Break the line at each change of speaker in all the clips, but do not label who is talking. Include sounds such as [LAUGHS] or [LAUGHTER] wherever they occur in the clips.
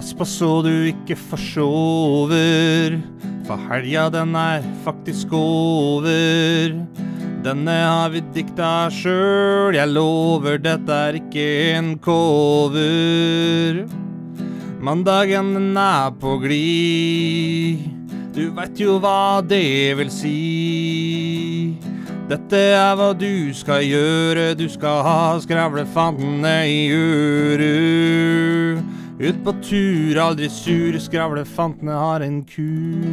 Pass på så du ikke forsover, for helga den er faktisk over. Denne har vi dikta sjøl, jeg lover dette er ikke en cover. Mandagen den er på glid, du veit jo hva det vil si. Dette er hva du skal gjøre, du skal ha skravlefantene i øret. Ut på tur, aldri sur, skravlefantene har en kur.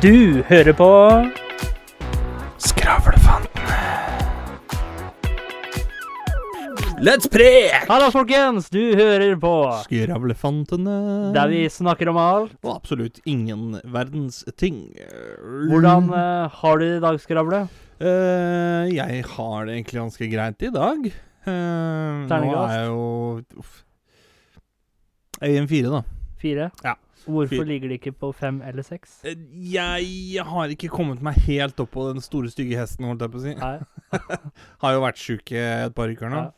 Du hører på
Skravlefantene. Let's prek!
Hallo, folkens! Du hører på
Skravlefantene.
der vi snakker om alt.
Og absolutt ingen verdens ting.
Hvordan uh, har du det i dag, Skravle?
Uh, jeg har det egentlig ganske greit i dag. Eh, nå er jeg jo uff. Jeg gir en fire, da.
Fire?
Ja.
Hvorfor
Fire.
ligger det ikke på fem eller seks?
Jeg har ikke kommet meg helt opp på den store, stygge hesten, holdt jeg på å si.
Nei. [LAUGHS]
Har jo vært sjuk et par uker nå.
Ja.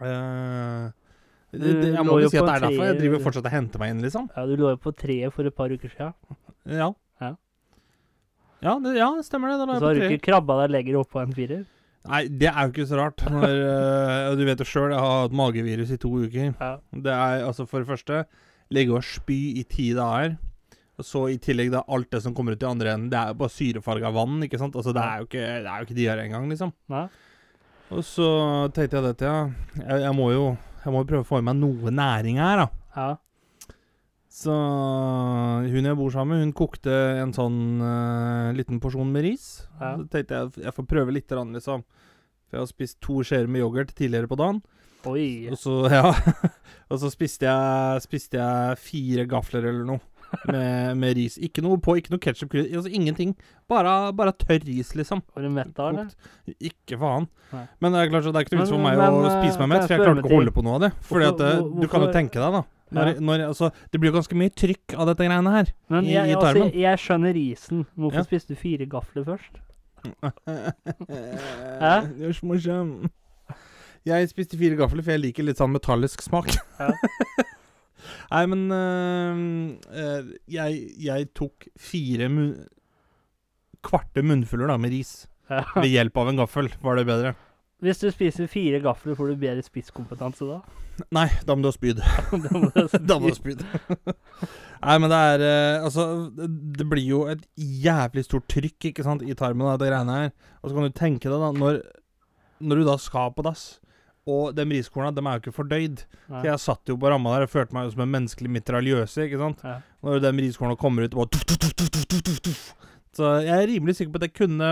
Det, det, jeg må
jo
si at det er derfor jeg driver fortsatt og henter meg inn, liksom.
Ja, du lå jo på treet for et par uker siden.
Ja.
Ja.
Ja, det, ja, stemmer det. Da
Så har du ikke krabba deg lenger opp på en firer?
Nei, det er jo ikke så rart. Når, uh, [LAUGHS] du vet jo sjøl, jeg har hatt magevirus i to uker.
Ja.
Det er altså for det første ligge og spy i ti dager. Og så i tillegg da alt det som kommer ut i andre enden. Det er jo bare syrefarga vann, ikke sant. Altså det er jo ikke, det er jo ikke diaré engang, liksom.
Nei?
Og så tenkte jeg dette, ja. Jeg, jeg må jo jeg må prøve å få i meg noe næring her, da.
Ja.
Så hun jeg bor sammen med, hun kokte en sånn uh, liten porsjon med ris.
Ja.
Så tenkte jeg jeg får prøve litt, liksom. For jeg har spist to skjeer med yoghurt tidligere på dagen.
Oi.
Og så, [LAUGHS] ja. og så spiste jeg, spiste jeg fire gafler eller noe med, med ris. Ikke noe på, ikke noe ketsjup, altså ingenting. Bare, bare tørr ris, liksom.
Var du mett av
det? Ikke faen.
Nei.
Men det er klart det er ikke noe vits for meg
men,
å
eh,
spise meg mett, for jeg klarte ikke å holde på noe av det. Fordi at
Hvorfor-
hvorfor? Du kan jo tenke deg, da. Når,
Ja.
når, altså, det blir jo ganske mye trykk av dette greiene her.
Men jeg,
i
i
tarmen.
jeg skjønner risen. Hvorfor
Ja.
spiste du fire gafler først? [LAUGHS]
Det er så morsom. Jeg spiste fire gafler, for jeg liker litt sånn metallisk smak.
Ja. [LAUGHS]
Nei, men øh, jeg, jeg tok fire mun kvarte munnfuller da, med ris. Ved hjelp av en gaffel. Var det bedre?
Hvis du spiser fire gafler, får du bedre spisskompetanse da?
Nei, da må du ha spyd. [LAUGHS] [LAUGHS]
da må du
ha spyd. [LAUGHS] Nei, men det er øh, Altså, det, det blir jo et jævlig stort trykk ikke sant, i tarmen av det greiene her. Og så kan du tenke deg, da, når, når du da skal på dass og de riskorna, de er jo ikke fordøyd.
Nei.
Så jeg satt jo på ramma der og følte meg jo som en menneskelig mitraljøse, ikke sant.
Ja.
Når de riskorna kommer ut og tuff, tuff, tuff. Så jeg er rimelig sikker på at jeg kunne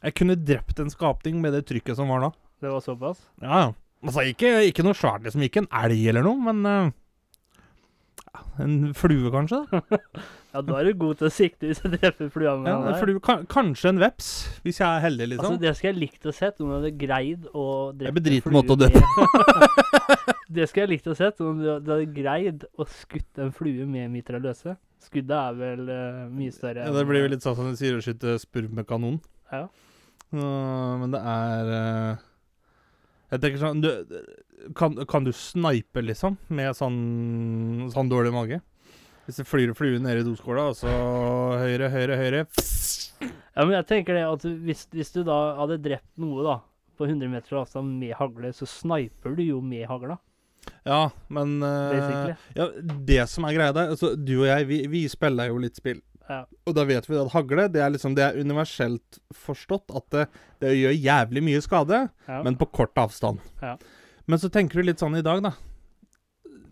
Jeg kunne drept en skapning med det trykket som var da.
Det var såpass?
Ja, ja. Altså, ikke, ikke noe svært, liksom. Ikke en elg eller noe, men uh, En flue, kanskje? [LAUGHS]
Ja, da er du god til å sikte hvis jeg treffer flua med
Ja,
den der.
flue, kan, kanskje en veps, hvis jeg er heldig, liksom.
Altså, det skulle jeg likt å sett, om du hadde greid å drepe en flue
måte å dø
på. [LAUGHS] Det skulle jeg likt å sett, om du hadde greid å skutt en flue med mitraløse. Skuddet er vel uh, mye større
ja, Det blir jo litt sånn som de sier å skyte spurv med kanon.
Ja.
Uh, men det er uh, Jeg tenker sånn du, kan, kan du snipe, liksom, med sånn, sånn dårlig mage? Hvis det flyr flue ned i doskåla, og så høyre, høyre, høyre
Ja, men jeg tenker det at hvis, hvis du da hadde drept noe da på 100 meter avstand med hagle, så sniper du jo med hagla,
Ja, men
uh,
ja, Det som er greia der altså, Du og jeg, vi, vi spiller jo litt spill.
Ja.
Og da vet vi at hagle det er liksom Det er universelt forstått at det, det gjør jævlig mye skade,
Ja.
men på kort avstand.
Ja.
Men så tenker du litt sånn i dag, da.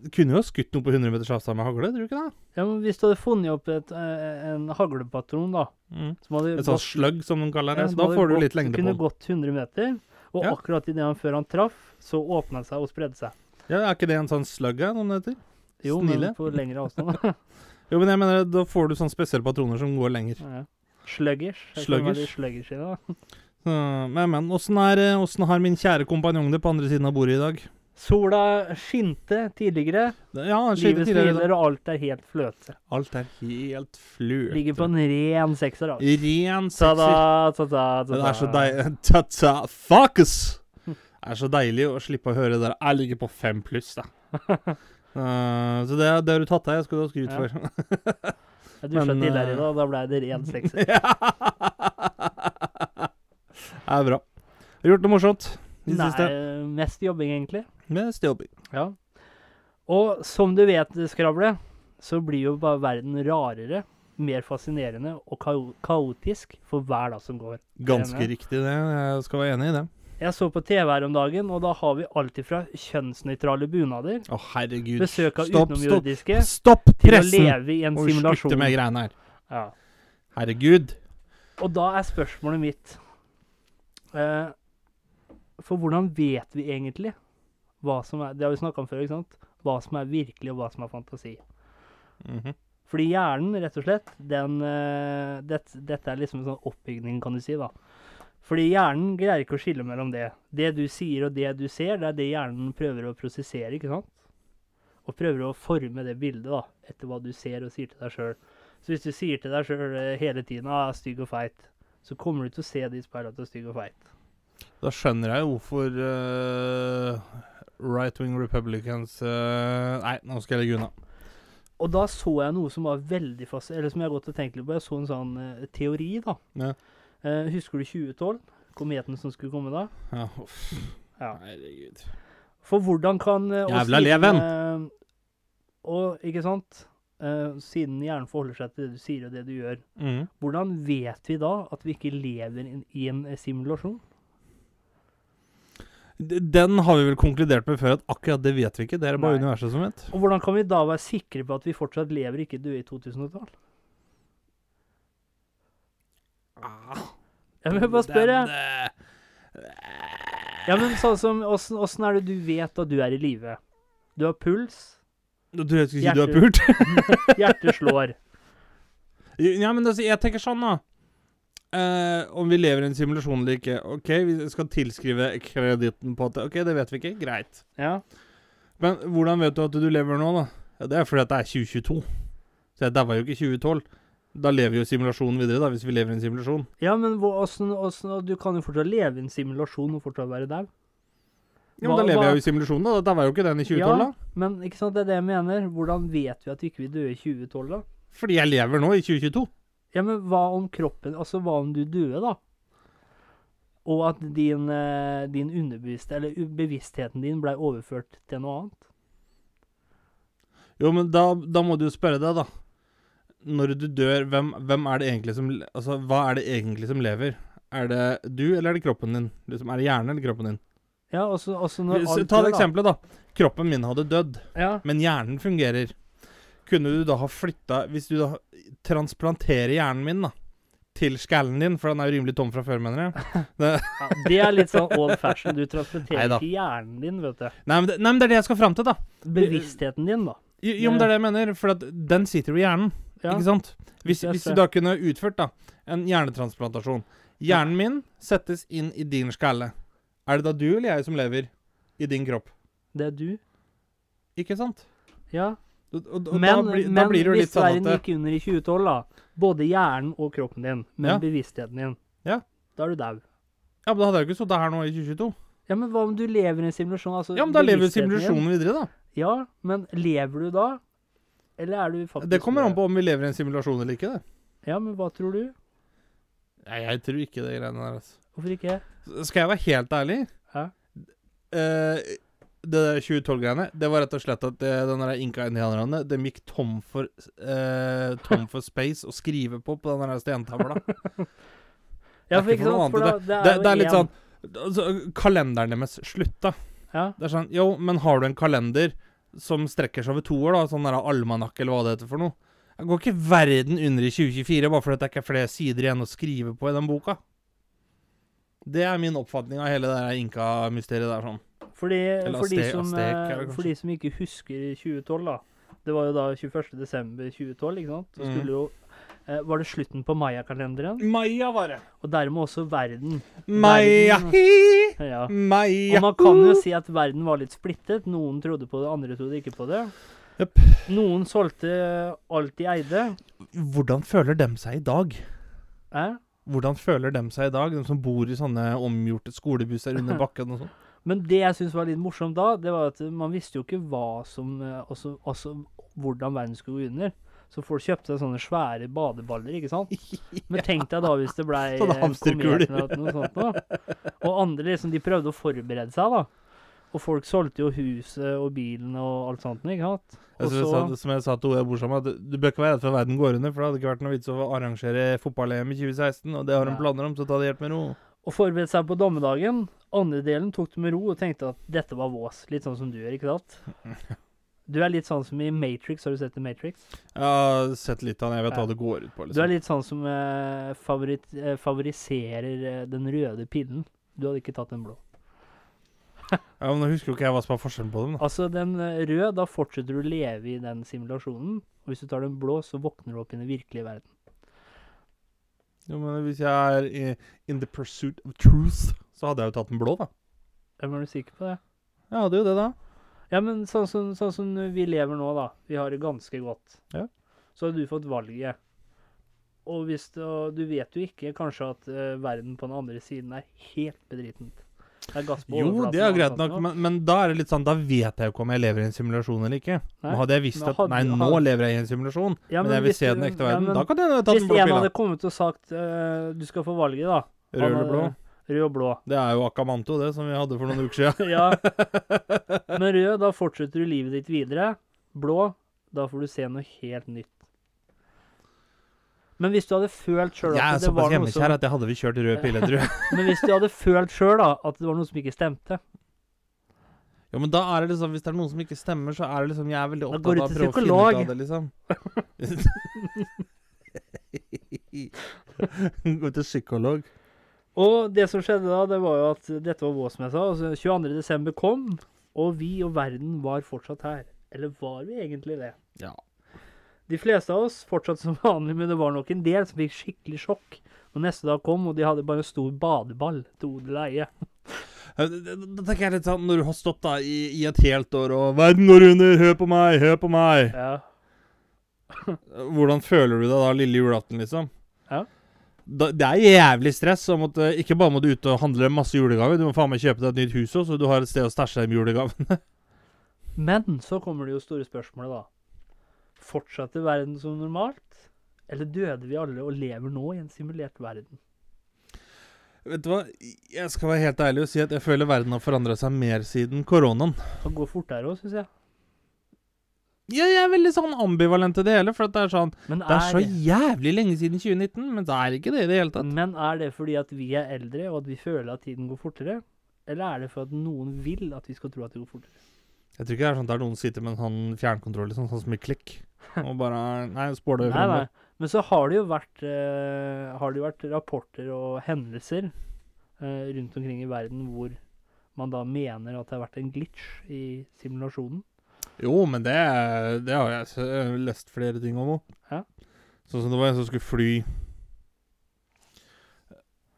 Du kunne jo skutt noe på 100 meters avstand med hagle, tror du ikke det?
ja, men hvis du hadde funnet opp et, eh, en haglepatron da, hadde
Et sånt slugg, som de kaller det.
Ja,
Da får du
gått-
litt lengde
kunne gått 100 meter, og
Ja.
akkurat idet han før han traff, så åpna det seg og spredde seg.
Ja, Er ikke det en sånn slugg, som noen heter?
Jo,
Snille.
men på lengre avstand. [LAUGHS]
Jo, men jeg mener, da får du sånne spesielle patroner som går lenger.
ja. Sluggers.
Sluggers?
sluggers i det, da.
Så, men, men, eh, åssen har min kjære kompanjong det på andre siden av bordet i dag?
Sola skinte tidligere.
Ja, skjedde
Livet
tidligere.
smiler, og alt er helt fløte.
Alt er helt fløte.
Ligger på en ren sekser, altså.
Ren sekser.
Ta-da, ta-da,
Det er så deilig [LAUGHS] Ta-ta, fuckes! Det er så deilig å slippe å høre det der. Jeg ligger på fem pluss, da. [LAUGHS] Eh, så det, det har du tatt deg. Jeg skal du ha skryt
Ja.
for.
Jeg dusja
men,
tidligere i
eh,
dag, og da ble det ren sekser. [LAUGHS]
det er bra. Har du gjort noe morsomt i det
Nei,
siste?
mest jobbing, egentlig.
Med stjobbing.
Ja. Og som du vet, Skravle, så blir jo bare verden rarere, mer fascinerende og ka kaotisk for hver dag som går.
Ganske riktig, det. Jeg skal være enig i det.
Jeg så på TV her om dagen, og da har vi alt ifra kjønnsnøytrale bunader,
Å, herregud.
besøk av
Stopp, stopp.
utenomjordiske,
Stopp
til å leve i en
Og slutte
simulasjon.
med greiene her.
Ja.
Herregud.
Og da er spørsmålet mitt eh, For hvordan vet vi egentlig hva som er Det har vi snakka om før, ikke sant? Hva som er virkelig, og hva som er fantasi.
Mhm.
Fordi hjernen, rett og slett, den uh, det, Dette er liksom en sånn oppbygning, kan du si, da. Fordi hjernen greier ikke å skille mellom det. Det du sier og det du ser, det er det hjernen prøver å prosessere, ikke sant? Og prøver å forme det bildet, da, etter hva du ser og sier til deg sjøl. Så hvis du sier til deg sjøl hele tiden ah, 'stygg og feit', så kommer du til å se det i speilet at du er stygg og feit.
Da skjønner jeg hvorfor uh, right wing republicans uh, Nei, nå skal jeg legge unna.
Og da så jeg noe som var veldig fast, eller som jeg har gått og tenkt litt på. Jeg så en sånn uh, teori, da.
Ja.
Uh, husker du 2012? Kometen som skulle komme da?
Ja, uff.
Ja.
Herregud.
For hvordan kan
Jævla leven.
Og, ikke sant? Siden hjernen forholder seg til det du sier og det du gjør,
mm.
hvordan vet vi da at vi ikke lever in, i en simulasjon?
Den har vi vel konkludert med før at akkurat det vet vi ikke. Det er bare
Nei.
universet som vet.
Og hvordan kan vi da være sikre på at vi fortsatt lever, ikke døde i 2012? Jeg vil bare spørre.
Den,
Ja, men sånn som, åssen åssen er det du vet at du er i live? Du har puls,
Du jeg jeg skulle si du har pult. [LAUGHS]
hjertet slår.
ja, men altså, jeg tenker sånn, da. Eh, om vi lever i en simulasjon eller ikke. OK, vi skal tilskrive kreditten på at OK, det vet vi ikke. Greit.
Ja.
Men hvordan vet du at du lever nå, da? Ja, Det er fordi at det er 2022. Så jeg daua jo ikke i 2012. Da lever jo simulasjonen videre, da, hvis vi lever i en simulasjon.
Ja, men hvor- åssen åssen- Du kan jo fortsatt leve i en simulasjon og fortsatt være der.
Ja, men
Hva-
da lever
hva-
jeg jo i simulasjonen, da. Da var jo ikke den i 2012, da.
Men ikke sant, det er det jeg mener. Hvordan vet vi at vi ikke vil dø i 2012, da?
Fordi jeg lever nå i 2022.
Ja, men hva om kroppen Altså, hva om du døde, da? Og at din, eh, din underbevissthet, eller bevisstheten din, blei overført til noe annet?
Jo, men da, da må du jo spørre deg, da. Når du dør, hvem, hvem er det egentlig som Altså, hva er det egentlig som lever? Er det du, eller er det kroppen din? Liksom, er det hjernen eller kroppen din?
Ja, også, også når
Hvis-
alt
Ta det eksempelet, da. Kroppen min hadde dødd,
Ja.
men hjernen fungerer. Kunne du da ha flytta Hvis du da transplanterer hjernen min, da, til skallen din, for den er jo rimelig tom fra før, mener jeg. Det, [LAUGHS]
ja, det er litt sånn old fashion. Du transporterer
Neida.
ikke hjernen din, vet du.
nei, men det, nei, men det er det jeg skal fram til, da.
Bevisstheten din, da.
Jo, jo, men det er det jeg mener, for den sitter jo i hjernen.
Ja.
Ikke sant? Hvis, hvis du da kunne utført da, en hjernetransplantasjon Hjernen min settes inn i din skalle. Er det da du eller jeg som lever i din kropp?
Det er du.
Ikke sant?
Ja.
Og, og, og
Men,
da, blir, da blir det jo litt
hvis
sånn
verden gikk under i 2012, da, både hjernen og kroppen din, men
Ja.
bevisstheten din,
Ja.
da er du dau.
Ja, men da hadde jeg jo ikke sittet her nå i 2022.
Ja, men hva om du lever i en simulasjon? Altså,
Ja, men da lever simulasjonen videre, da.
Ja, men lever du da? Eller er du faktisk
Det kommer an på om vi lever i en simulasjon eller ikke, det.
Ja, men hva tror du?
Nei, jeg tror ikke det greiene der, altså.
Hvorfor ikke?
Skal jeg være helt ærlig?
Ja.
Eh, det der 2012-greiene, det var rett og slett at det, den der inka-indianerne De gikk tom for eh, Tom for space å skrive på på den der stentavla.
Ja,
Det er ikke sant?
For da, det er,
Det, det er litt
en-
sånn altså, Kalenderen deres slutta.
Ja.
Det er sånn Jo, men har du en kalender som strekker seg over to år, da? Sånn der almanakk, eller hva det heter for noe? Jeg går ikke verden under i 2024 bare fordi det ikke er flere sider igjen å skrive på i den boka. Det er min oppfatning av hele det inka-mysteriet der. sånn.
Fordi, for, de som, eh, for de som ikke husker 2012, da. Det var jo da 21. desember 2012, ikke sant? Så
Mhm.
skulle jo eh, var det slutten på mayakalenderen?
Maya var det.
og dermed også verden.
Maya
Verden-
hi, [LAUGHS]
Ja.
Maya
Og man kan jo si at verden var litt splittet. Noen trodde på det, andre trodde ikke på det.
Yep.
Noen solgte alt de eide.
Hvordan føler dem seg i dag?
Eh?
Hvordan føler dem seg i dag, de som bor i sånne omgjorte skolebusser under [LAUGHS] bakken og sånn?
Men det jeg syns var litt morsomt da, det var at man visste jo ikke hva som eh, Altså, altså hvordan verden skulle gå under. Så folk kjøpte sånne svære badeballer, ikke sant? [LAUGHS] Men tenk deg da hvis det blei. [LAUGHS] Og andre liksom, de prøvde å forberede seg, da. Og folk solgte jo huset og bilen og alt sånt, ikke sant?
Jeg
så,
sa- som jeg sa til Ola Borsom, at du bør ikke være redd for verden går under, for det hadde ikke vært noe vits å arrangere fotball-EM i 2016, og det har de planer om, så ta det helt med ro.
og forberede seg på dommedagen. Andre delen tok det med ro og tenkte at dette var vås. Litt sånn som du gjør, ikke sant? [LAUGHS] Du er litt sånn som i Matrix. Har du sett The Matrix?
Jeg har sett litt av den, jeg vet
Ja.
hva det går ut på.
Du er
Liksom.
litt sånn som eh, favorit, eh, favoriserer eh, den røde pillen. Du hadde ikke tatt den blå. [LAUGHS]
Ja, men Nå husker jo ikke jeg hva som er forskjellen på dem. da.
Altså, den eh, røde, da fortsetter du å leve i den simulasjonen. Og hvis du tar den blå, så våkner du opp i den virkelige verden.
Jo, men Hvis jeg er i, in the pursuit of truth, så hadde jeg jo tatt den blå, da.
Er du sikker på det?
Jeg hadde jo det, da.
Ja, men sånn som, sånn som vi lever nå, da. Vi har det ganske godt.
Ja.
Så har du fått valget. Og hvis du, du vet jo ikke kanskje at uh, verden på den andre siden er helt bedritent. Det
Jo, det er greit nok, men, men da er det litt sånn, da vet jeg jo ikke om jeg lever i en simulasjon eller ikke.
Nei,
Nå hadde jeg visst
men
at nei, nå lever jeg i en simulasjon,
Ja,
men jeg vil
hvis
se den ekte
ja,
verden.
men
da kan jeg ta den blå
en hadde kommet og sagt uh, du skal få valget, da.
Rød eller blå?
Rød og blå.
Det er jo Akamanto, det, som vi hadde for noen uker siden. [LAUGHS]
ja. [LAUGHS] Men rød, da fortsetter du livet ditt videre. Blå, da får du se noe helt nytt. Men hvis du hadde følt sjøl
Jeg er
at det var
såpass
noe
hjemmekjær
som
at jeg hadde vi kjørt rød pille, tror jeg.
Men hvis du hadde følt sjøl at det var noe som ikke stemte
Jo, men da er det liksom Hvis det er noen som ikke stemmer, så er det liksom Jeg er veldig
Da
opptatt
går du
av å
til
prøve å finne ut av det, liksom. [LAUGHS] Gå til psykolog.
Og det som skjedde da, det var jo at dette var vår, som jeg sa. Altså 22. desember kom, og vi og verden var fortsatt her. Eller var vi egentlig det?
Ja.
De fleste av oss fortsatte som [LAUGHS] vanlig, men det var nok en del som fikk skikkelig sjokk. Og neste dag kom, og de hadde bare en stor badeball til odel og eie.
Da tenker jeg litt sånn Når du har stått da i, i et helt år og 'Verden går under! Hør på meg! Hør på meg!'
Ja. [LAUGHS]
Hvordan føler du deg da lille julaften, liksom?
Ja.
Da, det er jævlig stress. Måtte, ikke bare må du ut og handle masse julegaver, du må faen meg kjøpe deg et nytt hus òg, så du har et sted å stæsje de julegavene. [LAUGHS]
Men så kommer det jo store spørsmålet, da. Fortsatte verden som normalt? Eller døde vi alle og lever nå i en simulert verden?
Vet du hva? Jeg skal være helt ærlig og si at jeg føler verden har forandra seg mer siden koronaen.
Det går fortere òg, syns jeg.
Ja, jeg er veldig sånn ambivalent til det hele, for at det er sånn
er
Det er så jævlig lenge siden 2019, men det er ikke det i det hele tatt.
Men er det fordi at vi er eldre, og at vi føler at tiden går fortere? Eller er det for at noen vil at vi skal tro at det går fortere?
Jeg tror ikke det er sånn at det er noen sitter med en sånn fjernkontroll, liksom, sånn som i klikk, [LAUGHS] og bare Nei, spår det fremover.
Men så har det jo vært, eh, har det jo vært rapporter og hendelser eh, rundt omkring i verden hvor man da mener at det har vært en glitch i simulasjonen.
Jo, men det, det har jeg s- lest flere ting om òg.
Ja.
Sånn som det var en som skulle fly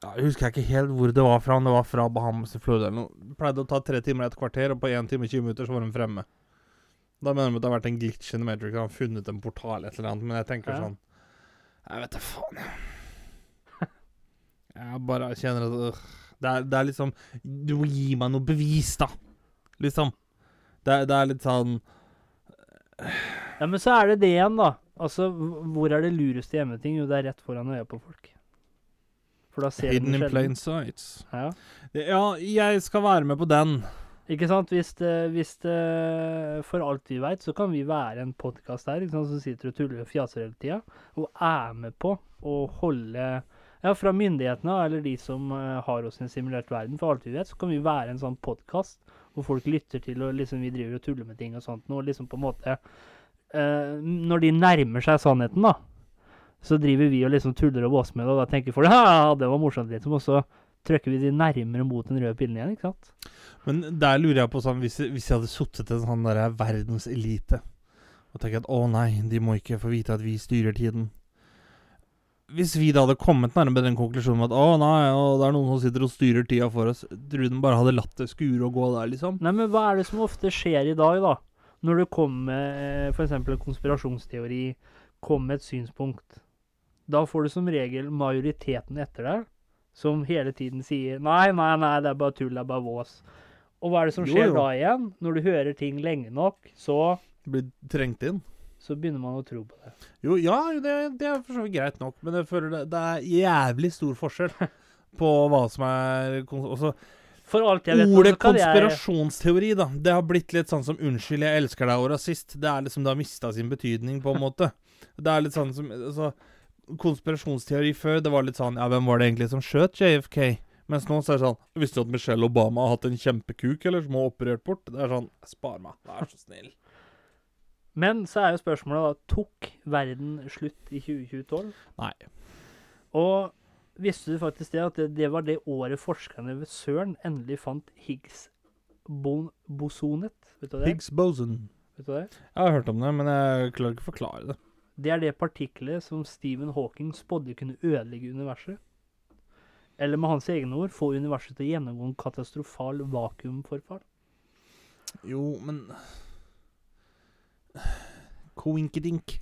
ja, Jeg husker ikke helt hvor det var fra, om det var fra Bahamas til Florida eller noe. Pleide å ta tre timer og et kvarter, og på 1 time og 20 minutter så var de fremme. Da mener de at det har vært en glitch in the Matrix, han har funnet en portal et eller annet, men jeg tenker
Ja.
sånn Jeg vet da faen, jeg. Bare kjenner at øh, det, er, det er liksom Du må gi meg noe bevis, da. Liksom. Det, det er litt sånn
Ja, men så er det det igjen, da. Altså, hvor er det lureste hjemmeting? Jo, det er rett foran øya på folk. For da ser
Hidden in plain
sight
sights.
Ja.
Ja, jeg skal være med på den.
Ikke sant? Hvis det, hvis det For alt vi veit, så kan vi være en podkast her ikke sant, som sitter og tuller og fjaser hele tida, og er med på å holde Ja, fra myndighetene eller de som eh, har oss i en simulert verden, for alt vi vet, så kan vi være en sånn podkast hvor folk lytter til, og liksom vi driver og tuller med ting og sånt, og liksom på en måte eh, Når de nærmer seg sannheten, da, så driver vi og liksom tuller og våser med det, og da tenker folk at det var morsomt, liksom, og så trykker vi de nærmere mot den røde pillen igjen, ikke sant?
Men der lurer jeg på sånn Hvis, hvis jeg hadde sittet en sånn derre verdenselite og tenkt at å nei, de må ikke få vite at vi styrer tiden. Hvis vi da hadde kommet nærmere den konklusjonen med at å nei, å, det er noen som sitter og styrer tida for oss, tror du de bare hadde latt det skure og gå der, liksom?
Nei, men hva er det som ofte skjer i dag, da? Når du kommer med f.eks. en konspirasjonsteori, kommer et synspunkt. Da får du som regel majoriteten etter deg, som hele tiden sier nei, nei, nei, det er bare tull, det er bare vås. Og hva er det som skjer
jo.
da igjen? Når du hører ting lenge nok, så,
Blir trengt inn?
så begynner man å tro på det.
Jo, ja, det, det er for så vidt greit nok, men jeg føler det, det er jævlig stor forskjell på hva som er også,
For alt jeg vet,
Ordet konspirasjonsteori, da. Det har blitt litt sånn som 'unnskyld, jeg elsker deg' og rasist. Det er liksom Det har mista sin betydning, på en måte. Det er litt sånn som altså, Konspirasjonsteori før, det var litt sånn Ja, hvem var det egentlig som skjøt JFK? Mens nå så er det sånn Visste du at Michelle Obama har hatt en kjempekuk, eller som har operert bort? Det er sånn Spar meg, vær så snill.
Men så er jo spørsmålet da Tok verden slutt i 2012?
Nei.
Og visste du faktisk det at det, det var det året forskerne ved Søren endelig fant Higgs-bosonet? Vet du det? er?
Higgs boson.
Vet du det?
Jeg har hørt om det, men jeg klarer ikke å forklare det.
Det er det partiklet som Stephen Hawking spådde kunne ødelegge universet. Eller med hans egne ord få universet til å gjennomgå en katastrofal vakuumforfall.
Jo, men Coinkedink.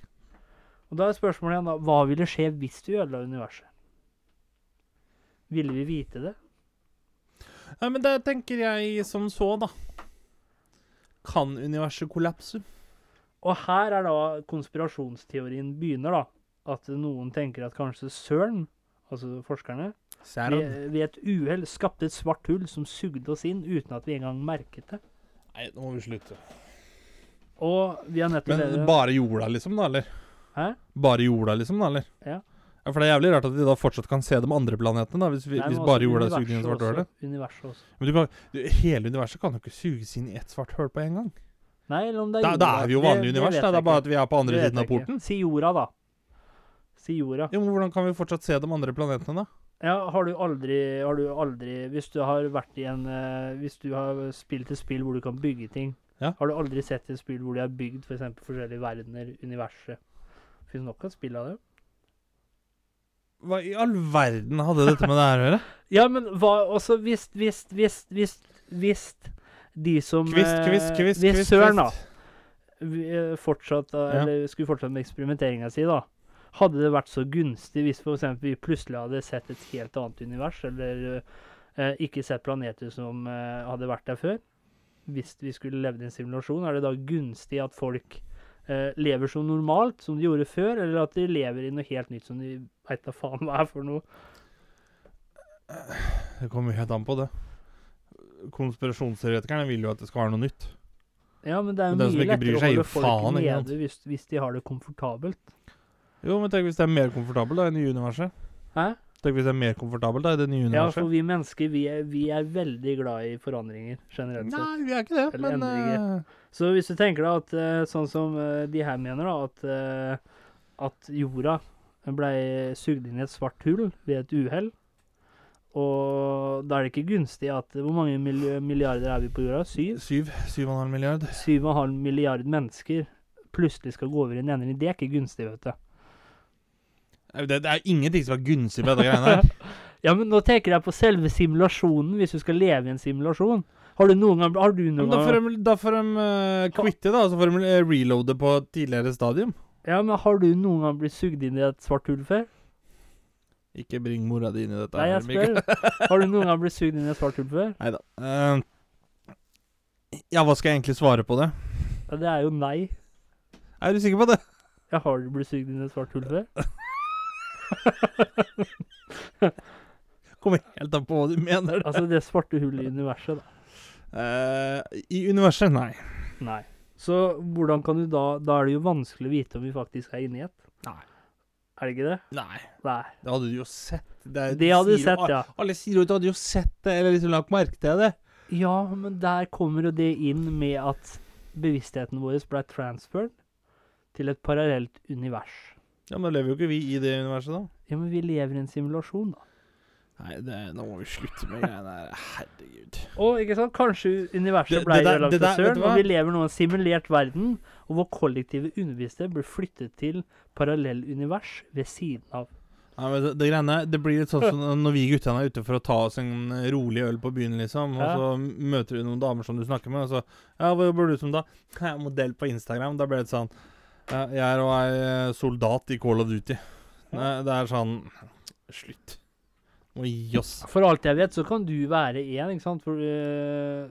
Og da er spørsmålet igjen da, hva ville skje hvis du ødela universet? Ville vi vite det?
Nei, men det tenker jeg som så, da. Kan universet kollapse?
Og her er da konspirasjonsteorien begynner, da. At noen tenker at kanskje CERN, altså forskerne, ved, ved et uhell skapte et svart hull som sugde oss inn uten at vi engang merket det.
Nei, nå må vi slutte.
Og vi har nettopp
Men bare jorda, liksom, da, eller?
Hæ?
Bare jorda, liksom, da, eller?
Ja.
Ja, For det er jævlig rart at vi da fortsatt kan se de andre planetene, da, hvis, vi,
Nei,
hvis bare jorda er sugd inn i et svart hull.
Universet også.
Men du kan, du, hele universet kan jo ikke suges inn i ett svart hull på en gang.
Nei, eller om det er
Da,
jorda.
da er vi jo vanlig univers, Det.
Det
er bare at vi er på andre siden av
ikke.
porten.
Si jorda, da. Si jorda.
Jo, men Hvordan kan vi fortsatt se de andre planetene, da?
Ja, har du aldri, har du aldri Hvis du har vært i en eh, Hvis du har spilt et spill hvor du kan bygge ting,
Ja.
har du aldri sett et spill hvor de har bygd f.eks. For forskjellige verdener, universet? Fins nok av spill av det?
Hva i all verden hadde dette med det her å gjøre? [LAUGHS]
Ja, men hva også hvis Hvis Hvis Hvis, hvis de som
Kvist,
eh,
kvist, kvist,
Hvis. Søren, da, vi, eh, fortsatt,
Ja.
eller skulle fortsatt med eksperimenteringa si, da. Hadde det vært så gunstig hvis f.eks. vi plutselig hadde sett et helt annet univers, eller eh, ikke sett planeter som eh, hadde vært der før? Hvis vi skulle levd i en simulasjon, er det da gunstig at folk eh, lever som normalt, som de gjorde før, eller at de lever i noe helt nytt som de veit da faen hva er for noe?
Det kommer helt an på det. Konspirasjonsteoretikerne vil jo at det skal være noe nytt.
Ja, men det er jo mye lettere å holde folk
faen,
nede hvis, hvis de har det komfortabelt.
Jo, men tenk hvis det er mer komfortabelt da i det nye universet.
Hæ?
Tenk hvis det er mer komfortabelt da i det nye universet.
Ja, for vi mennesker, vi er, vi er veldig glad i forandringer, generelt sett.
Nei, vi er ikke det,
Eller
men
endringer.
eh,
Så hvis du tenker da at eh, sånn som eh, de her mener, da, at, at jorda ble sugd inn i et svart hull ved et uhell, og da er det ikke gunstig at Hvor mange milliarder er vi på jorda? Syv?
Syv. Syv og en halv milliard.
Syv og en halv milliard mennesker plutselig skal gå over i en endring. Det er ikke gunstig, vet du.
Det, det er ingenting som er gunstig med dette greiene her. [LAUGHS]
Ja, men nå tenker jeg på selve simulasjonen, hvis du skal leve i en simulasjon. Har du noen gang Har du noen
da får de, da får de eh, quitte, da. Så får de eh, reloade på et tidligere stadium.
Ja, men har du noen gang blitt sugd inn i et svart hull før?
Ikke bring mora di inn i dette.
Nei, jeg spør. Har du noen gang blitt sugd inn i et svart hull før?
Nei da. Uh, ja, hva skal jeg egentlig svare på det?
Ja, det er jo nei.
Er du sikker på det?
Ja, har du blitt sugd inn i et svart hull før?
Kommer helt an på hva du mener.
Altså det svarte hullet i universet, da.
Uh, I universet, nei.
Nei. Så hvordan kan du da Da er det jo vanskelig å vite om vi faktisk er inni i et.
Nei.
Er det ikke det?
Nei.
Nei.
Det hadde du jo sett. er-
Det hadde
sier
sett, ja.
Alle sier jo at du hadde jo sett det, eller liksom lagt merke til det.
Ja, men der kommer jo det inn med at bevisstheten vår ble transferred til et parallelt univers.
Ja, Men lever jo ikke vi i det universet, da.
Ja, men vi lever i en simulasjon, da.
Nei, det, nå må vi slutte med greiene der. Herregud.
Og ikke sant, kanskje universet ble
det der- det
til søren, og vi lever nå i en simulert verden, og hvor kollektive undervisere blir flyttet til parallell univers ved siden av.
Ja, men det, det greiene Det blir litt sånn som når vi guttene er ute for å ta oss en rolig øl på byen, liksom. Og
Ja.
så møter du noen damer som du snakker med, og så Ja, hva jobber du som da? [LAUGHS] Jeg er modell på Instagram. Da blir det sånn ja, Jeg er og ei soldat i Call of Duty. Det, det er sånn Slutt. Gi oss.
For alt jeg vet, så kan du være én, ikke sant? For eh,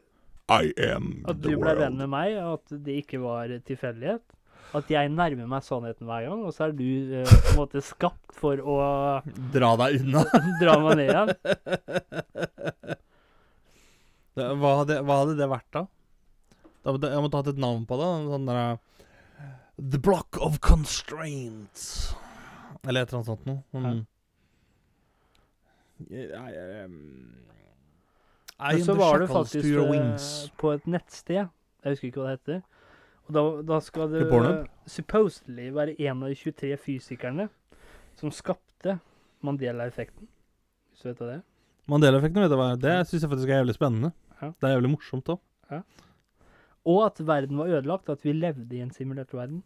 I am
at du ble venn med meg, at det ikke var tilfeldighet. At jeg nærmer meg sannheten hver gang, og så er du eh, på en måte skapt for å [LAUGHS]
Dra deg unna. [LAUGHS]
dra meg ned igjen. [LAUGHS]
Det, hva, hadde, hva hadde det vært, da? da måtte, jeg måtte hatt et navn på det. Sånn der The Block of Constraints. Eller et eller annet sånt noe. Mm. Jeg, jeg, I
Men så var det faktisk
wings.
på et nettsted, jeg husker ikke hva det heter, og da, da skal det
uh,
supposedly være en av de 23 fysikerne som skapte Mandela-effekten. Hvis du vet hva det er?
Mandela-effekten, vet du hva? Det syns jeg faktisk er jævlig spennende.
Ja.
Det er jævlig morsomt òg.
Og at verden var ødelagt, at vi levde i en simulert verden.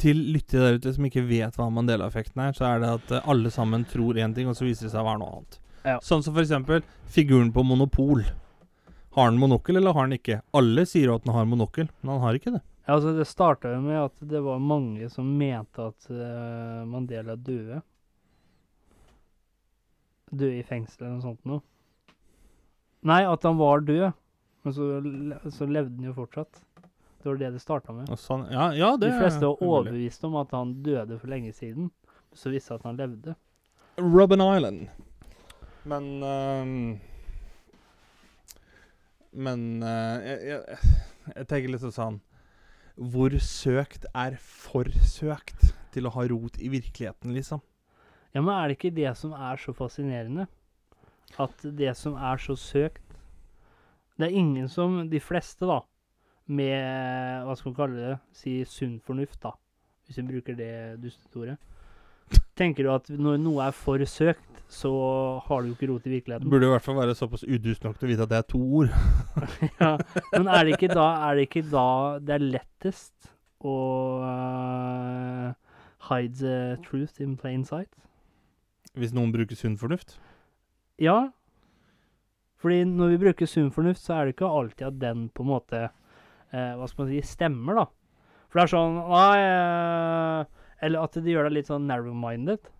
Til lyttere der ute som ikke vet hva Mandela-effekten er, så er det at eh, alle sammen tror én ting, og så viser det seg å være noe annet.
Ja.
Sånn som eksempel figuren på Monopol. Har han monokkel, eller har han ikke? Alle sier at han har monokkel, men han har ikke det.
Ja, altså Det starta jo med at det var mange som mente at uh, Mandela døde. Døde i fengsel eller noe sånt noe. Nei, at han var død, men så, så levde han jo fortsatt. Det var det det starta med.
Sånn, ja, ja, det
De fleste var
er
overbevist om at han døde for lenge siden. Så visste at han levde.
Robben Island. Men um, Men uh, jeg, jeg, jeg tenker litt sånn Hvor søkt er for søkt til å ha rot i virkeligheten, liksom?
Ja, men er det ikke det som er så fascinerende? At det som er så søkt Det er ingen som De fleste, da, med Hva skal man kalle det? Si sunn fornuft, da. Hvis vi bruker det dustetordet. Tenker du at når noe er for søkt, så har du jo ikke rot i
virkeligheten?
virkeligheten?
burde i hvert fall være såpass udust nok til å vite at det er to ord. [LAUGHS]
ja. Men er det ikke da [LAUGHS] er det ikke da det er lettest å uh, hide the truth in plain sight?
Hvis noen bruker sunn fornuft.
Ja. Fordi når vi bruker sunn fornuft, så er det ikke alltid at den på en måte eh, Hva skal man si stemmer, da. For det er sånn Nei eh, Eller at det gjør deg litt sånn narrow-minded.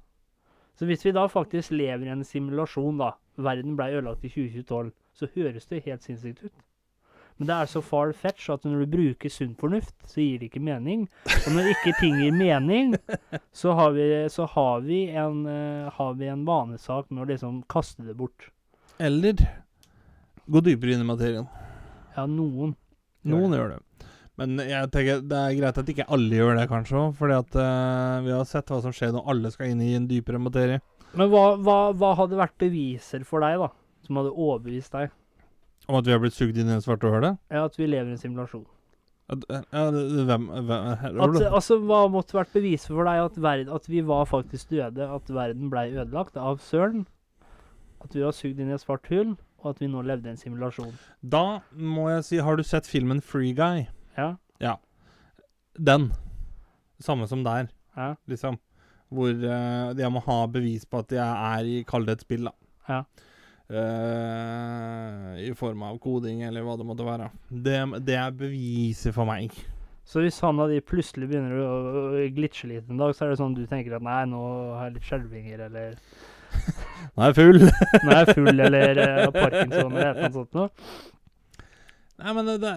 Så hvis vi da faktisk lever i en simulasjon, da Verden ble ødelagt i 2012, så høres det helt sinnssykt ut. Men det er så far fetch at når du bruker sunn fornuft, så gir det ikke mening. Og når ikke ting gir mening, så har vi, så har vi, en, uh, har vi en vanesak med å liksom kaste det bort.
Eller gå dypere inn i materien.
Ja, noen.
Noen gjør det. Men jeg tenker det er greit at ikke alle gjør det, kanskje. Fordi at uh, vi har sett hva som skjer når alle skal inn i en dypere materie.
Men hva, hva, hva hadde vært beviser for deg, da? Som hadde overbevist deg?
Om at vi har blitt sugd inn i en svarte høle?
Ja, at vi lever i en simulasjon.
At, eh, ja, det- det- hvem, hvem
At, altså, Hva måtte vært beviset for deg at, verden, at vi var faktisk døde? At verden blei ødelagt av søren? At vi var sugd inn i et svart hull? Og at vi nå levde i en simulasjon?
Da må jeg si Har du sett filmen Free Guy?
Ja?
Den. Samme som der,
Ja?
liksom. Hvor uh, jeg må ha bevis på at jeg er i Kall det et spill, da.
Ja.
Uh, I form av koding, eller hva det måtte være. Det, det er beviset for meg.
Så hvis han av de plutselig begynner å glitche litt en dag, så er det sånn du tenker at nei, nå har jeg litt skjelvinger, eller [LAUGHS]
Nå er jeg full.
nå er jeg full, eller uh, parkinson, eller noe sånt noe.
Nei, men det, det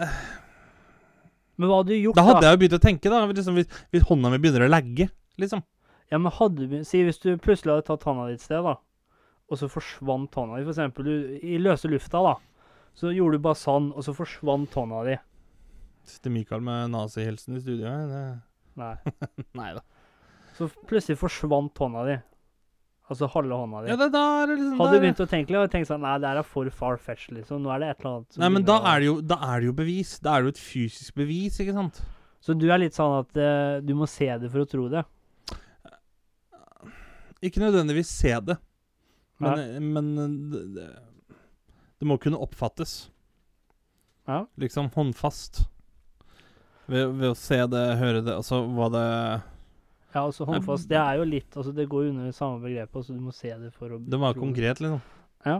Men hva hadde du gjort,
Da hadde jeg jo begynt å tenke, da. Liksom, hvis, hvis hånda mi begynner å lagge, liksom.
Ja, men hadde du Si hvis du plutselig hadde tatt hånda di et sted, da, og så forsvant hånda di, for eksempel i løse lufta, da, så gjorde du bare sånn, og så forsvant hånda di.
Sitter Michael med nazihilsen i studio her. Det...
Nei. [LAUGHS]
Nei da.
Så plutselig forsvant hånda di. Altså halve hånda di.
Ja, det, er det liksom
hadde du begynt å tenke litt, og tenkt sånn Nei, det her er for far fetch, liksom. Nå er det et eller annet som
Nei, men da er, det jo, da er det jo bevis. Da er det jo et fysisk bevis, ikke sant?
Så du er litt sånn at uh, du må se det for å tro det?
Ikke nødvendigvis se det, men, men det, det, Det må kunne oppfattes.
Ja.
Liksom håndfast. Ved, ved å se det, høre det, altså hva det
Ja, altså håndfast. Det er jo litt Altså, det går jo under samme begrepet. Altså, du må se det for å
Det må være
tro
konkret, liksom.
Ja.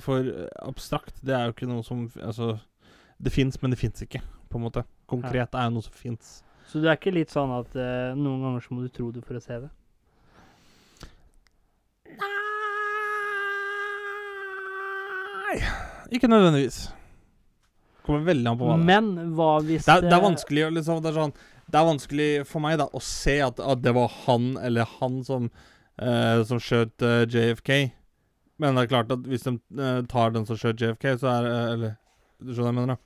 For- eh, abstrakt, det er jo ikke noe som Altså, det fins, men det fins ikke, på en måte. Konkret er jo noe som fins.
Så det er ikke litt sånn at eh, noen ganger så må du tro det for å se det?
Nei, ikke nødvendigvis. Kommer veldig an på hva det er.
Men hva hvis
Det er, det er vanskelig å liksom, det er sånn Det er vanskelig for meg da å se at, at det var han eller han som uh, Som skjøt uh, JFK. Men det er klart at hvis de uh, tar den som skjøt JFK, så er uh, Eller Du skjønner hva jeg mener? da?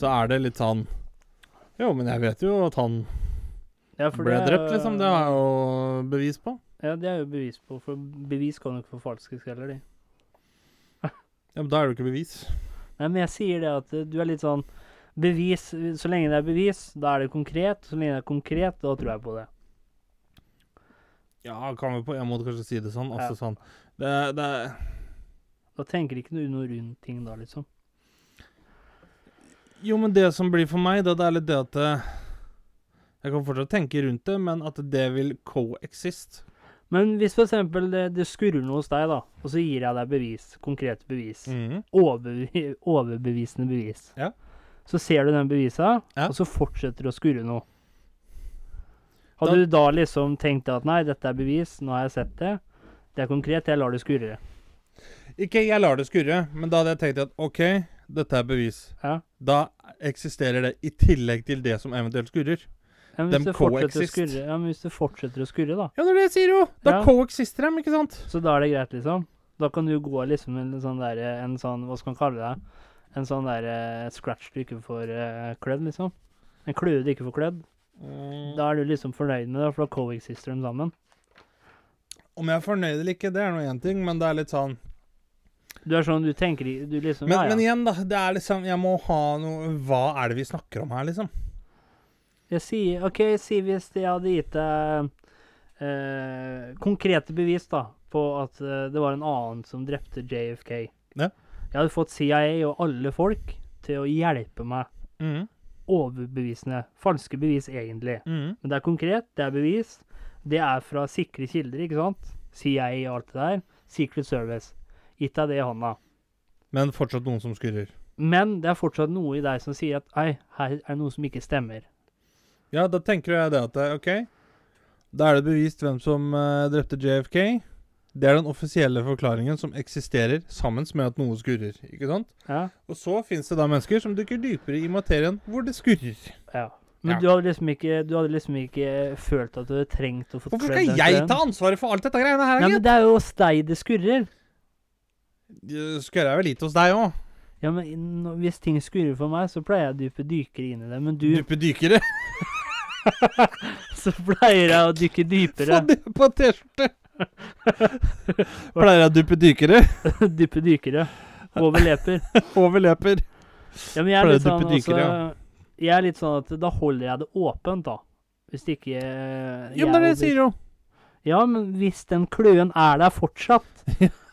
Så er det litt sånn Jo, men jeg vet jo at han
ja,
ble
det er
drept, liksom. Det har jeg jo bevis på.
Ja, det er jo bevis på. For bevis kan jo ikke forfalskes heller, de.
Ja, men Da er det jo ikke bevis.
Nei, men jeg sier det at eh, du er litt sånn Bevis Så lenge det er bevis, da er det konkret. Så lenge det er konkret, da tror jeg på det.
Ja, kan vi på en måte kanskje si det sånn. Altså
Ja.
sånn Det, det
Da tenker ikke du noe rundt ting da, liksom.
Jo, men det som blir for meg, da, det er litt det at eh, Jeg kan fortsatt tenke rundt det, men at det vil coexist.
Men hvis eksempel det, det skurrer noe hos deg, da, og så gir jeg deg bevis, konkrete bevis,
Mhm.
overbevi overbevisende bevis,
Ja.
Så ser du den bevisa,
Ja.
og så fortsetter du å skurre noe.
Da-
Hadde du da liksom tenkt at nei, dette er bevis, nå har jeg sett det, det er konkret, jeg lar det skurre.
Ikke jeg lar det skurre, men da hadde jeg tenkt at OK, dette er bevis.
Ja.
Da eksisterer det i tillegg til det som eventuelt skurrer.
Ja, men å
coexist.
skurre, ja, men hvis det fortsetter å skurre, da,
Ja, det er det jeg sier jo! Da
Ja.
coexister dem, ikke sant?
så da er det greit, liksom. Da kan du gå liksom en sånn der, en sånn, hva skal man kalle det, en sånn der eh, scratch du ikke får uh, klødd, liksom. En klue du ikke får klødd. Da er du liksom fornøyd med det, for da coexister de sammen.
Om jeg er fornøyd eller ikke, det er nå én ting, men det er litt sånn
Du er sånn, du tenker Du liksom
men,
Ja, ja.
men igjen, da. Det er liksom Jeg må ha noe Hva er det vi snakker om her, liksom?
Jeg sier OK, si hvis jeg hadde gitt deg eh, konkrete bevis da, på at eh, det var en annen som drepte JFK.
Ja.
Jeg hadde fått CIA og alle folk til å hjelpe meg.
Mm.
Overbevisende. Falske bevis, egentlig.
Mm.
Men det er konkret, det er bevis. Det er fra sikre kilder, ikke sant? CIA og alt det der. Secret Service. Gitt deg det i hånda.
Men fortsatt noen som skurrer.
Men det er fortsatt noe i deg som sier at ei, her er det noe som ikke stemmer.
Ja, da tenker jeg det at eh, OK, da er det bevist hvem som uh, drepte JFK. Det er den offisielle forklaringen som eksisterer sammen med at noe skurrer. ikke sant?
Ja.
Og så fins det da mennesker som dykker dypere i materien hvor det skurrer.
ja. Men
Ja.
Du, hadde liksom ikke, du hadde liksom ikke følt at du hadde trengt å få
Hvorfor skal jeg ta ansvaret for alt dette greiene her?
Nei, men det er jo hos deg det skurrer.
Det Skurrer vel litt hos deg òg.
Ja, men hvis ting skurrer for meg, så pleier jeg å dype dykere inn i det. Men du, [LAUGHS]
Dype dykere. [LAUGHS]
så pleier jeg å dykke dypere.
Få det på T-skjorte! [LAUGHS] Pleier jeg å duppe dykere? [LAUGHS]
duppe dykere. Over leper. [LAUGHS]
Overleper.
Ja, men jeg er sånn
dykere,
altså, Jeg er litt sånn at da holder jeg det åpent, da. Hvis det ikke eh,
Jo, men det er det jeg sier jo.
Ja, men hvis den kløen er der fortsatt,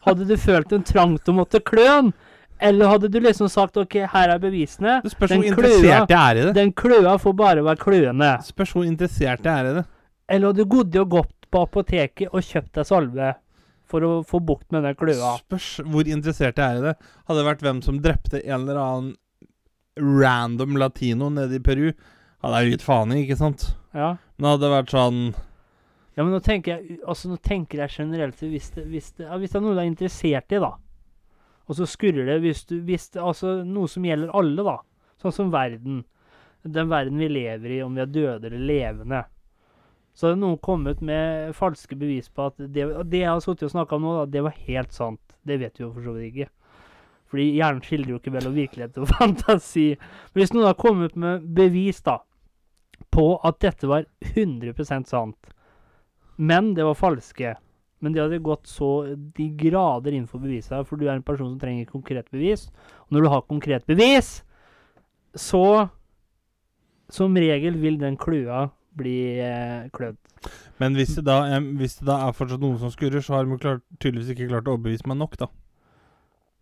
hadde du følt en trang til å måtte klø den? Eller hadde du liksom sagt OK, her er bevisene.
Det spørs
Den
hvor interessert jeg er i det.
Den kløa får bare være kløende.
Det spørs hvor interessert jeg er i det.
Eller hadde du gått og gått på apoteket og kjøpt deg salve for å få bukt med den kløa?
Spørs hvor interessert jeg er i det. Hadde det vært hvem som drepte en eller annen random latino nede i Peru, hadde jeg gitt faen i, ikke sant?
Ja.
Men hadde det vært sånn
ja, men nå tenker jeg altså nå tenker jeg generelt hvis det, hvis det, ja, hvis det er noe du er interessert i, da. Og så skurrer det hvis du hvis det, Altså noe som gjelder alle, da. Sånn som verden. Den verden vi lever i, om vi er døde eller levende. Så hadde noen kommet med falske bevis på at det, det jeg har sittet og snakka om nå, da, det var helt sant. Det vet vi jo for så vidt ikke. Fordi hjernen skildrer jo ikke mellom virkelighet og [LAUGHS] fantasi. Men hvis noen har kommet med bevis da, på at dette var 100% sant, men det var falske Men de hadde gått så de grader inn for beviset, for du er en person som trenger konkret bevis. Og når du har konkret bevis, så Som regel vil den kløa bli eh, klødd.
Men hvis det, da, er- hvis det da er fortsatt noen som skurrer, så har de klart, tydeligvis ikke klart å overbevise meg nok, da.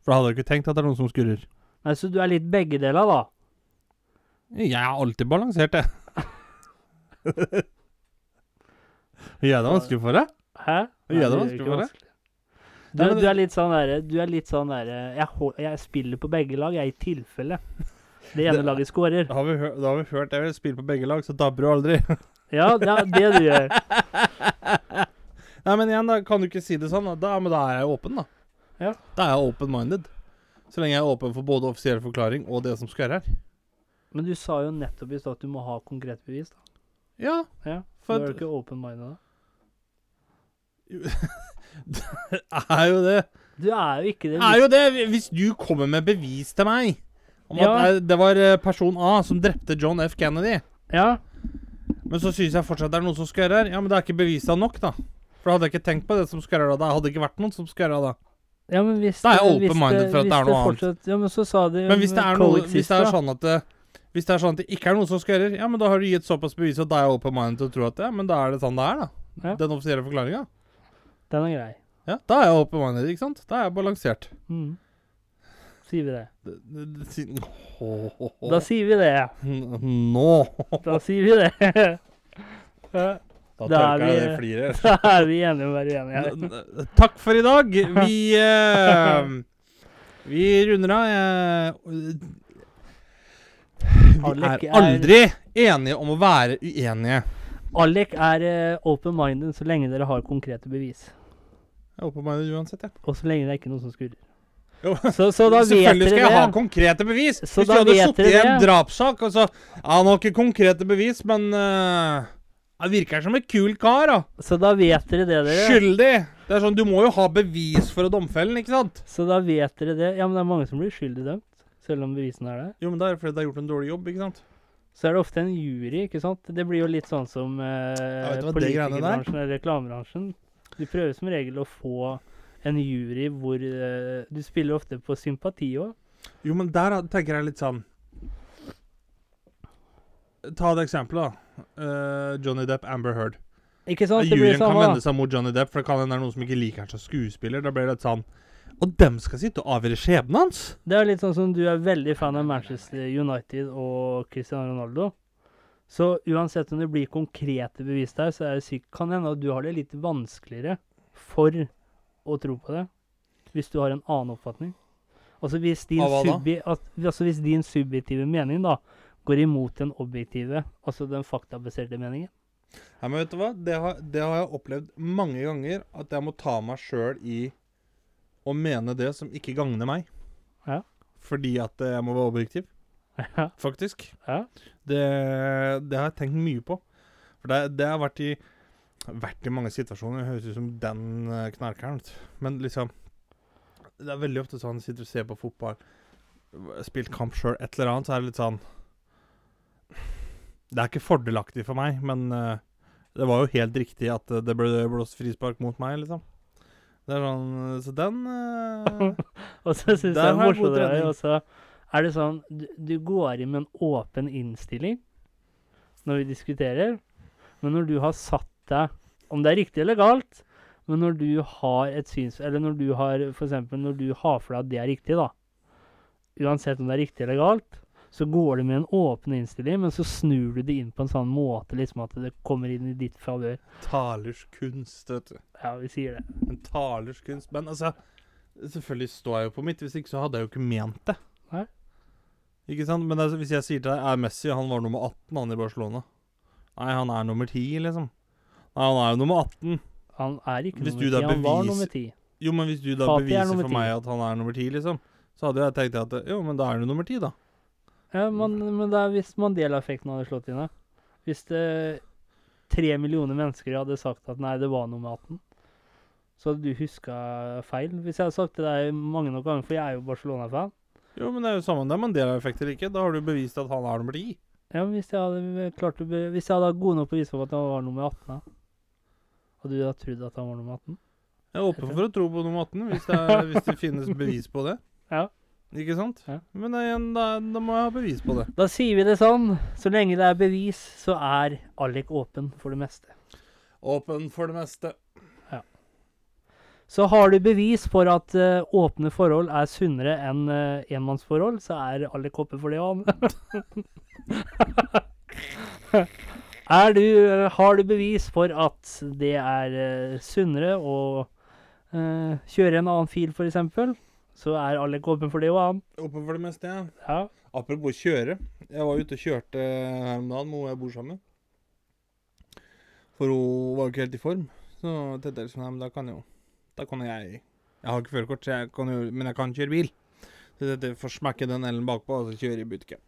For da hadde jeg ikke tenkt at det er noen som skurrer.
Nei, Så du er litt begge deler, da?
Jeg er alltid balansert, jeg. Gjør jeg det [LAUGHS] vanskelig for deg?
Hæ?
Gjør det vanskelig for deg?
Du,
Nei, men
du er litt sånn derre Du er litt sånn derre jeg, hol- jeg spiller på begge lag, jeg, i tilfelle det ene
Det-
laget skårer.
Da har vi, hø da har vi hørt jeg vil spille på begge lag, så dabber du aldri. [LAUGHS]
Ja, det er det du gjør.
Nei, men igjen, da kan du ikke si det sånn. Da, da, men da er jeg åpen, da.
Ja.
Da er jeg open-minded. Så lenge jeg er åpen for både offisiell forklaring og det som skal være her.
Men du sa jo nettopp i stad at du må ha konkret bevis. da.
Ja,
Ja,
for
Du er ikke open-minded da. [LAUGHS]
det er jo det.
Du er jo ikke det.
Det er jo det. Hvis du kommer med bevis til meg om
Ja.
at det- det var eh, person A som drepte John F. Kennedy,
Ja,
men så syns jeg fortsatt det er noen som skal gjøre her, ja, men det er ikke bevisa nok, da. For da hadde jeg ikke tenkt på det som skal gjøre da. Det hadde ikke vært noen som skal gjøre da.
ja, men hvis
Da er jeg open-minded for at det er noe annet.
Ja, men så sa de
Men hvis det er, noe, hvis det er sånn at det, Hvis det er sånn at det ikke er noen som skal gjøre, ja, men da har du gitt såpass bevis at da er jeg open-minded til å tro at det, men da er det sånn det er, da.
Ja.
Den offisielle forklaringa.
Den er grei.
Ja, da er jeg open-minded, ikke sant? Da er jeg balansert.
Mm. Sier vi det. Da sier vi det.
Nå
Da sier vi det. [LAUGHS]
Da
Da er vi-. [LAUGHS] Da er vi enige om å være enige.
Takk for i dag. Vi uh, Vi runder av. Vi er aldri enige om å være uenige.
Alek er open-minded så lenge dere har konkrete bevis.
Jeg er open-minded uansett, jeg.
Og så lenge det er ikke noe som skurrer.
Jo.
Så, så da vet
Selvfølgelig skal jeg ha konkrete bevis.
Så
Hvis du hadde sittet i en
det.
drapssak og så Ja, han har ikke konkrete bevis, men uh, Han virker som en kul kar, da.
Så da vet dere det, dere.
Skyldig. Det er sånn, Du må jo ha bevis for å domfelle den, ikke sant?
Så da vet dere det. Ja, men det er mange som blir skyldig dømt, selv om bevisene er der.
Jo, men det er fordi de har gjort en dårlig jobb, ikke sant?
Så er det ofte en jury, ikke sant. Det blir jo litt sånn som eh,
det
politikerbransjen eller reklamebransjen. Du prøver som regel å få en jury hvor uh, Du spiller ofte på sympati òg.
Jo, men der tenker jeg litt sånn Ta et eksempel, da. Uh, Johnny Depp, Amber Heard.
Ikke sant? Det blir
Juryen kan vende seg mot Johnny Depp, for det kan hende det er noen som ikke liker han som skuespiller. Da blir det litt sånn Og dem skal sitte og avgjøre skjebnen hans?
Det er litt sånn som du er veldig fan av Manchester United og Cristiano Ronaldo. Så uansett om det blir konkrete bevis der, så er det sykt. kan hende at du har det litt vanskeligere for å tro på det, hvis du har en annen oppfatning. Altså hvis din, at, altså hvis din subjektive mening da går imot den objektive, altså den faktabaserte meningen.
Ja, men vet du hva? Det har, det har jeg opplevd mange ganger. At jeg må ta meg sjøl i å mene det som ikke gagner meg.
Ja.
Fordi at eh, jeg må være objektiv,
Ja.
faktisk.
ja.
Det, det har jeg tenkt mye på. For det, det har vært i, vært i mange situasjoner. Det høres ut som den eh, knarkeren. Men liksom Det er veldig ofte sånn sitter og ser på fotball, spilt kamp sjøl, et eller annet, så er det litt sånn Det er ikke fordelaktig for meg, men uh, det var jo helt riktig at eh, det ble blåst frispark mot meg, liksom. Det er sånn Så den uh, [LAUGHS]
Og så syns jeg det er
god
morsommere
trening.
også Er det sånn du, du går inn med en åpen innstilling når vi diskuterer, men når du har satt deg Om det er riktig eller galt, men når du har et syns... Eller når du har For eksempel når du har for deg at det er riktig, da. Uansett om det er riktig eller galt, så går du med en åpen innstilling, men så snur du det inn på en sånn måte liksom at det kommer inn i ditt favør.
Talers kunst, vet du.
Ja, vi sier det.
En talers kunst. Men altså Selvfølgelig står jeg jo på mitt. Hvis ikke så hadde jeg jo ikke ment det.
Nei.
Ikke sant? Men altså, hvis jeg sier til deg Er Messi han var nummer 18 han i Barcelona? Nei, han er nummer 10, liksom. Nei, han er jo nummer 18.
Han er ikke
Hvis
nummer
du
ti,
da
han var nummer 10.
Jo, men hvis du da
Fati er
beviser for meg at han er nummer 10, liksom, så hadde jeg tenkt at Jo, men da er du nummer 10, da.
Ja, men, men det er hvis Mandela-effekten hadde slått inn, da. Hvis det tre millioner mennesker hadde sagt at nei, det var nummer 18, så hadde du huska feil. Hvis jeg hadde sagt det deg mange nok ganger, for jeg er jo Barcelona-fan
Jo, men det er jo samme det. Mandela-effekt eller ikke. Da har du bevist at han er nummer 10.
ja, men hvis jeg hadde klart å be Hvis jeg hadde hatt gode nok bevis på at han var nummer 18, da hadde du da trodd at han var nummer 18?
Jeg er åpen for å tro på nummer 18 hvis det, er, hvis det finnes [LAUGHS] bevis på det.
Ja.
Ikke sant?
Ja.
Men da igjen, da, da må jeg ha bevis på det.
Da sier vi det sånn. Så lenge det er bevis, så er Alek åpen for det meste.
Åpen for det meste. Ja.
Så har du bevis for at uh, åpne forhold er sunnere enn uh, enmannsforhold, så er Alek åpen for det òg. [LAUGHS] er du Har du bevis for at det er eh, sunnere å uh, kjøre en annen fil, f.eks., så er alle åpne for det og
annet. Åpen for det meste, ja.
Ja.
Apropos kjøre. Jeg var ute og kjørte her om dagen med hun jeg bor sammen med. For hun var jo ikke helt i form. Så tenkte jeg liksom, men da kan jo Da kan jeg Jeg har ikke førerkort, men jeg kan kjøre bil. Så jeg får smekke den L-en bakpå og så kjøre i butikken.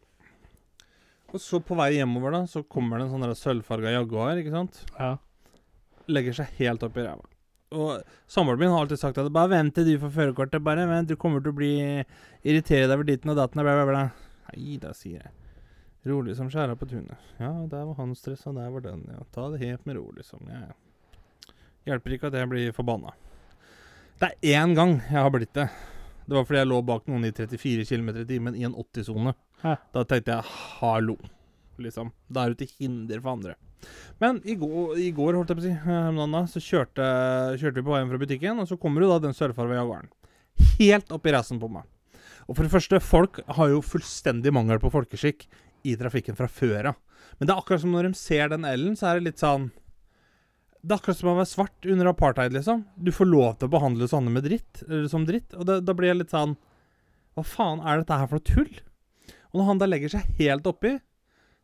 Og så på vei hjemover, da, så kommer det en sånn sølvfarga Jaguar, ikke sant.
ja.
Legger seg helt opp i ræva. Og samboeren min har alltid sagt at bare vent til du får førerkortet. Bare vent, du kommer til å bli irritert over ditten og datten og bla, bla, bla. Nei da, sier jeg. Rolig som skjæra på tunet. Ja, der var han stressa, der var den, ja. Ta det helt med ro, liksom. Ja, ja. Hjelper ikke at jeg blir forbanna. Det er én gang jeg har blitt det. Det var fordi jeg lå bak noen i 34 km i timen i en 80-sone.
Hæ?
Da tenkte jeg hallo, liksom. Da er du til hinder for andre. Men i går, i går holdt jeg på å si, eh, så kjørte, kjørte vi på veien fra butikken, og så kommer jo da den sørfarga Jaguaren. Helt opp i rassen på meg. Og for det første, folk har jo fullstendig mangel på folkeskikk i trafikken fra før av. Men det er akkurat som når de ser den L-en, så er det litt sånn Det er akkurat som å være svart under apartheid, liksom. Du får lov til å behandle sånne med dritt, som dritt. Og det, da blir jeg litt sånn Hva faen er dette her for noe tull? Og når han da legger seg helt oppi,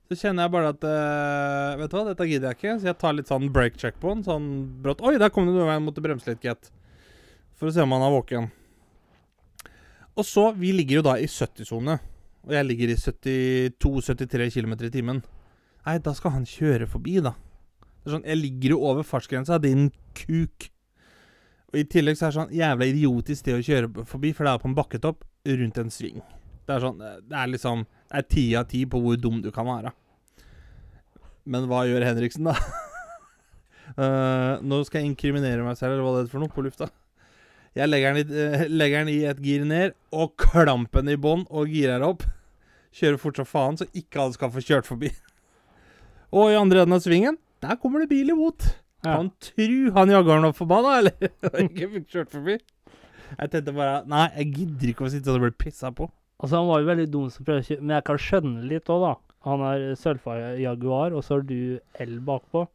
så kjenner jeg bare at uh, Vet du hva, dette gidder jeg ikke. Så jeg tar litt sånn break check på den. Sånn brått Oi, der kom det noe veien, måtte bremse litt, gitt. For å se om han er våken. Og så Vi ligger jo da i 70-sone. Og jeg ligger i 72-73 km i timen. Nei, da skal han kjøre forbi, da. Det er sånn, Jeg ligger jo over fartsgrensa, din kuk. Og I tillegg så er det sånn jævla idiotisk det å kjøre forbi, for det er på en bakketopp rundt en sving. Det er sånn Det er liksom Det er ti av ti på hvor dum du kan være. Men hva gjør Henriksen, da? uh, [LAUGHS] nå skal jeg inkriminere meg selv, eller hva det er for noe, på lufta. Jeg legger den, i, uh, legger den i et gir ned, og klampen i bånn, og girer opp. Kjører fort som faen, så ikke alle skal få kjørt forbi. [LAUGHS] Og i andre enden av svingen, der kommer det bil imot.
Ja.
Han tru han jageren var forbanna, [LAUGHS] eller? Ikke fikk kjørt forbi. Jeg tenkte bare Nei, jeg gidder ikke å sitte og bli pissa på.
Altså, han var jo veldig dum som prøvde å kjøre, men jeg kan skjønne litt òg, da. Han er sølvfarga Jaguar, og så har du L bakpå.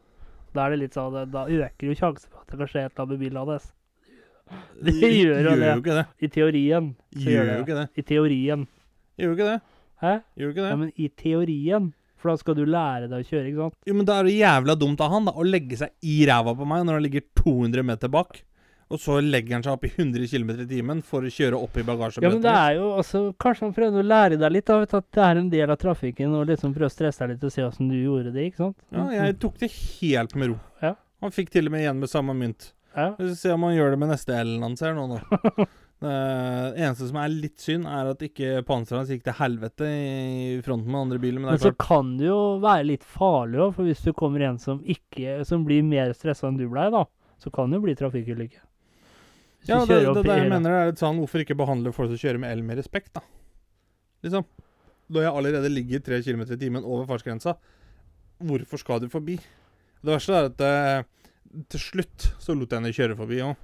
Da er det litt sånn Da øker jo sjansen for at det kan skje et eller annet med bilen hans. [LAUGHS] Det gjør jo det.
jo ikke det.
I teorien.
Gjør
gjør
jo
det.
ikke det.
I teorien.
Gjør jo ikke det.
Hæ?
Gjør jo ikke det.
Ja, men i teorien. For da skal du lære deg å kjøre, ikke sant?
Jo, men da er det jævla dumt av han da å legge seg i ræva på meg når han ligger 200 meter bak. Og så legger han seg opp i 100 km i timen for å kjøre opp i bagasjebøtta.
Ja, men det er jo altså Kanskje han prøvde å lære deg litt, da. Vet du, at det er en del av trafikken, og liksom prøve å stresse deg litt og se åssen du gjorde det, ikke sant?
Ja, jeg tok det helt med ro.
Ja.
Han fikk til og med igjen med samme mynt.
Ja.
Vi får se om han gjør det med neste L-en han ser nå, nå. [LAUGHS] Det eneste som er litt synd, er at ikke panseret hans gikk til helvete i fronten med andre biler. Men
Men
det er
så
klart,
kan det jo være litt farlig òg, for hvis du kommer en som ikke Som blir mer stressa enn du blei, da, så kan det jo bli trafikkulykke.
Ja, det, det, det jeg
mener,
mener er litt sånn Hvorfor ikke behandle folk som kjører med el, med respekt, da? Liksom. Da jeg allerede ligger 3 km i timen over fartsgrensa, hvorfor skal du forbi? Det verste er at eh, til slutt så lot jeg henne kjøre forbi òg.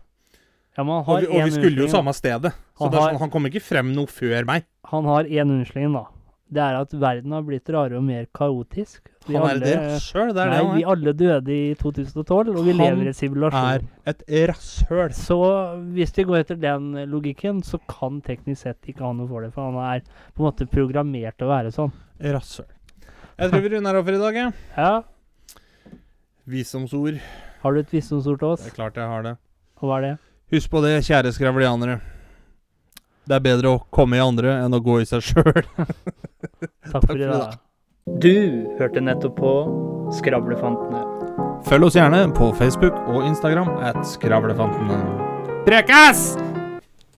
Ja,
Og, vi- og vi skulle jo samme stedet. Så
Han
det
har-
sånn, han kom ikke frem noe før meg.
Han har én unnskyldning, da. Det er at verden har blitt rarere og mer kaotisk. Vi
Han er
alle-
det rasshøl. Det er
Nei,
det han
vi alle døde i 2012, og vi
Han
lever i en Han
Er et rasshøl.
Så hvis vi går etter den logikken, så kan teknisk sett ikke han noe for det. For han er på en måte programmert til å være sånn.
Rasshøl. Jeg tror vi runder av for i dag, jeg.
Ja.
Visdomsord.
Har du et visdomsord til oss?
Det er klart jeg har det.
Og hva er det?
Husk på det, kjære skravlianere. Det er bedre å komme i andre enn å gå i seg sjøl. [LAUGHS]
Takk for i dag. Du hørte nettopp på Skravlefantene.
Følg oss gjerne på Facebook og Instagram at Skravlefantene. Prekes!